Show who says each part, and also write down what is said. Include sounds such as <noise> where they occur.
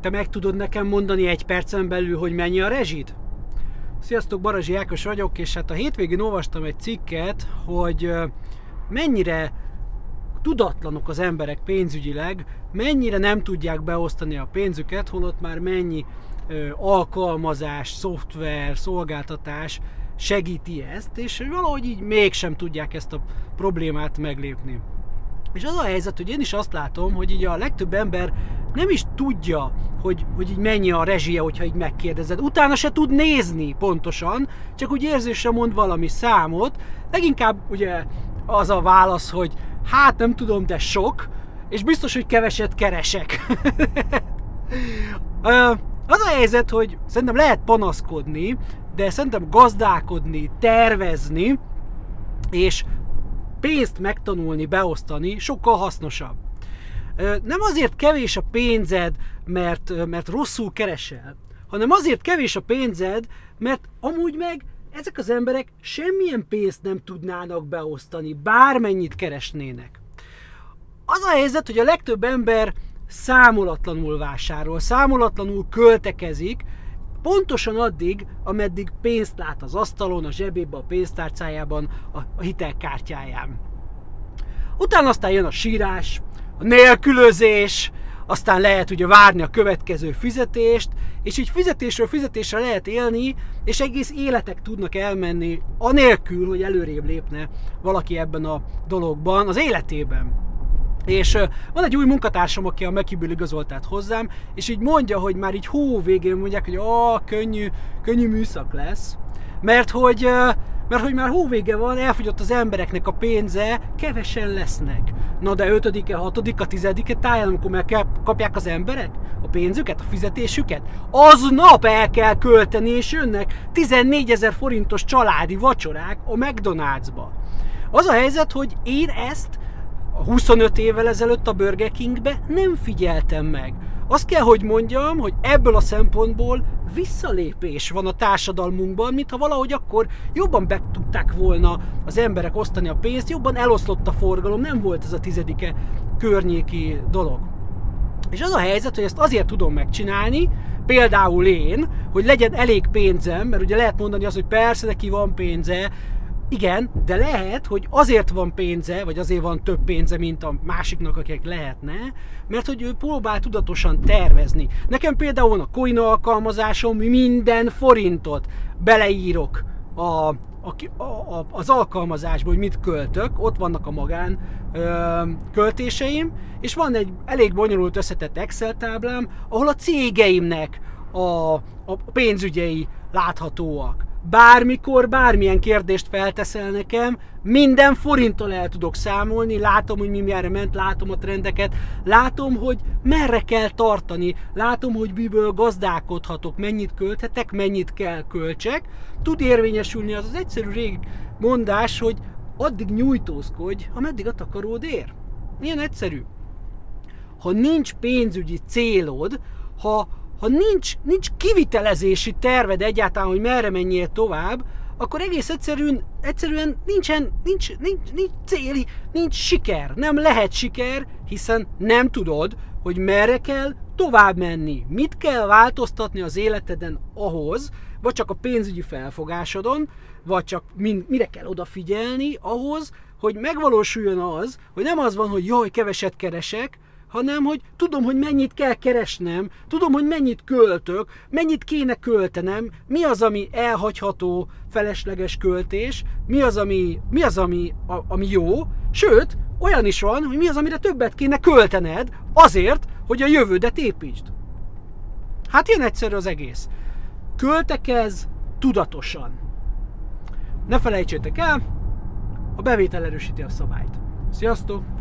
Speaker 1: te meg tudod nekem mondani egy percen belül, hogy mennyi a rezsid? Sziasztok, Barazsi Ákos vagyok, és hát a hétvégén olvastam egy cikket, hogy mennyire tudatlanok az emberek pénzügyileg, mennyire nem tudják beosztani a pénzüket, holott már mennyi alkalmazás, szoftver, szolgáltatás segíti ezt, és valahogy így mégsem tudják ezt a problémát meglépni. És az a helyzet, hogy én is azt látom, hogy így a legtöbb ember nem is tudja, hogy, hogy így mennyi a rezsie, hogyha így megkérdezed. Utána se tud nézni pontosan, csak úgy érzésre mond valami számot. Leginkább ugye az a válasz, hogy hát nem tudom, de sok, és biztos, hogy keveset keresek. <laughs> az a helyzet, hogy szerintem lehet panaszkodni, de szerintem gazdálkodni, tervezni, és pénzt megtanulni, beosztani sokkal hasznosabb. Nem azért kevés a pénzed, mert, mert rosszul keresel, hanem azért kevés a pénzed, mert amúgy meg ezek az emberek semmilyen pénzt nem tudnának beosztani, bármennyit keresnének. Az a helyzet, hogy a legtöbb ember számolatlanul vásárol, számolatlanul költekezik, pontosan addig, ameddig pénzt lát az asztalon, a zsebébe, a pénztárcájában, a, a hitelkártyáján. Utána aztán jön a sírás, a nélkülözés, aztán lehet ugye várni a következő fizetést, és így fizetésről fizetésre lehet élni, és egész életek tudnak elmenni, anélkül, hogy előrébb lépne valaki ebben a dologban, az életében. És van egy új munkatársam, aki a Mekiből igazolt hozzám, és így mondja, hogy már így hó végén mondják, hogy ó, könnyű, könnyű műszak lesz, mert hogy, mert hogy már hóvége van, elfogyott az embereknek a pénze, kevesen lesznek. Na de 5-e, 6-a, 10-e táján, amikor megkapják az emberek a pénzüket, a fizetésüket, aznap el kell költeni, és jönnek 14 ezer forintos családi vacsorák a McDonald'sba. Az a helyzet, hogy én ezt 25 évvel ezelőtt a Burger Kingbe nem figyeltem meg. Azt kell, hogy mondjam, hogy ebből a szempontból visszalépés van a társadalmunkban, mintha valahogy akkor jobban be tudták volna az emberek osztani a pénzt, jobban eloszlott a forgalom, nem volt ez a tizedike környéki dolog. És az a helyzet, hogy ezt azért tudom megcsinálni, például én, hogy legyen elég pénzem, mert ugye lehet mondani azt, hogy persze neki van pénze, igen, de lehet, hogy azért van pénze, vagy azért van több pénze, mint a másiknak, akik lehetne, mert hogy ő próbál tudatosan tervezni. Nekem például van a coin alkalmazásom, minden forintot beleírok a, a, a, az alkalmazásba, hogy mit költök, ott vannak a magán ö, költéseim, és van egy elég bonyolult összetett Excel táblám, ahol a cégeimnek a, a pénzügyei láthatóak bármikor, bármilyen kérdést felteszel nekem, minden forinttal el tudok számolni, látom, hogy mi merre ment, látom a trendeket, látom, hogy merre kell tartani, látom, hogy miből gazdálkodhatok, mennyit költhetek, mennyit kell költsek. Tud érvényesülni az az egyszerű rég mondás, hogy addig nyújtózkodj, ameddig a takaród ér. Ilyen egyszerű. Ha nincs pénzügyi célod, ha, ha nincs, nincs kivitelezési terved egyáltalán, hogy merre menjél tovább, akkor egész egyszerűen, egyszerűen nincsen, nincs, nincs, nincs céli, nincs siker. Nem lehet siker, hiszen nem tudod, hogy merre kell tovább menni. Mit kell változtatni az életeden ahhoz, vagy csak a pénzügyi felfogásodon, vagy csak min, mire kell odafigyelni ahhoz, hogy megvalósuljon az, hogy nem az van, hogy jaj, keveset keresek, hanem hogy tudom, hogy mennyit kell keresnem, tudom, hogy mennyit költök, mennyit kéne költenem, mi az, ami elhagyható, felesleges költés, mi az, ami, mi az, ami, a, ami jó, sőt, olyan is van, hogy mi az, amire többet kéne költened azért, hogy a jövődet építsd. Hát ilyen egyszerű az egész. Költekez tudatosan. Ne felejtsétek el, a bevétel erősíti a szabályt. Sziasztok!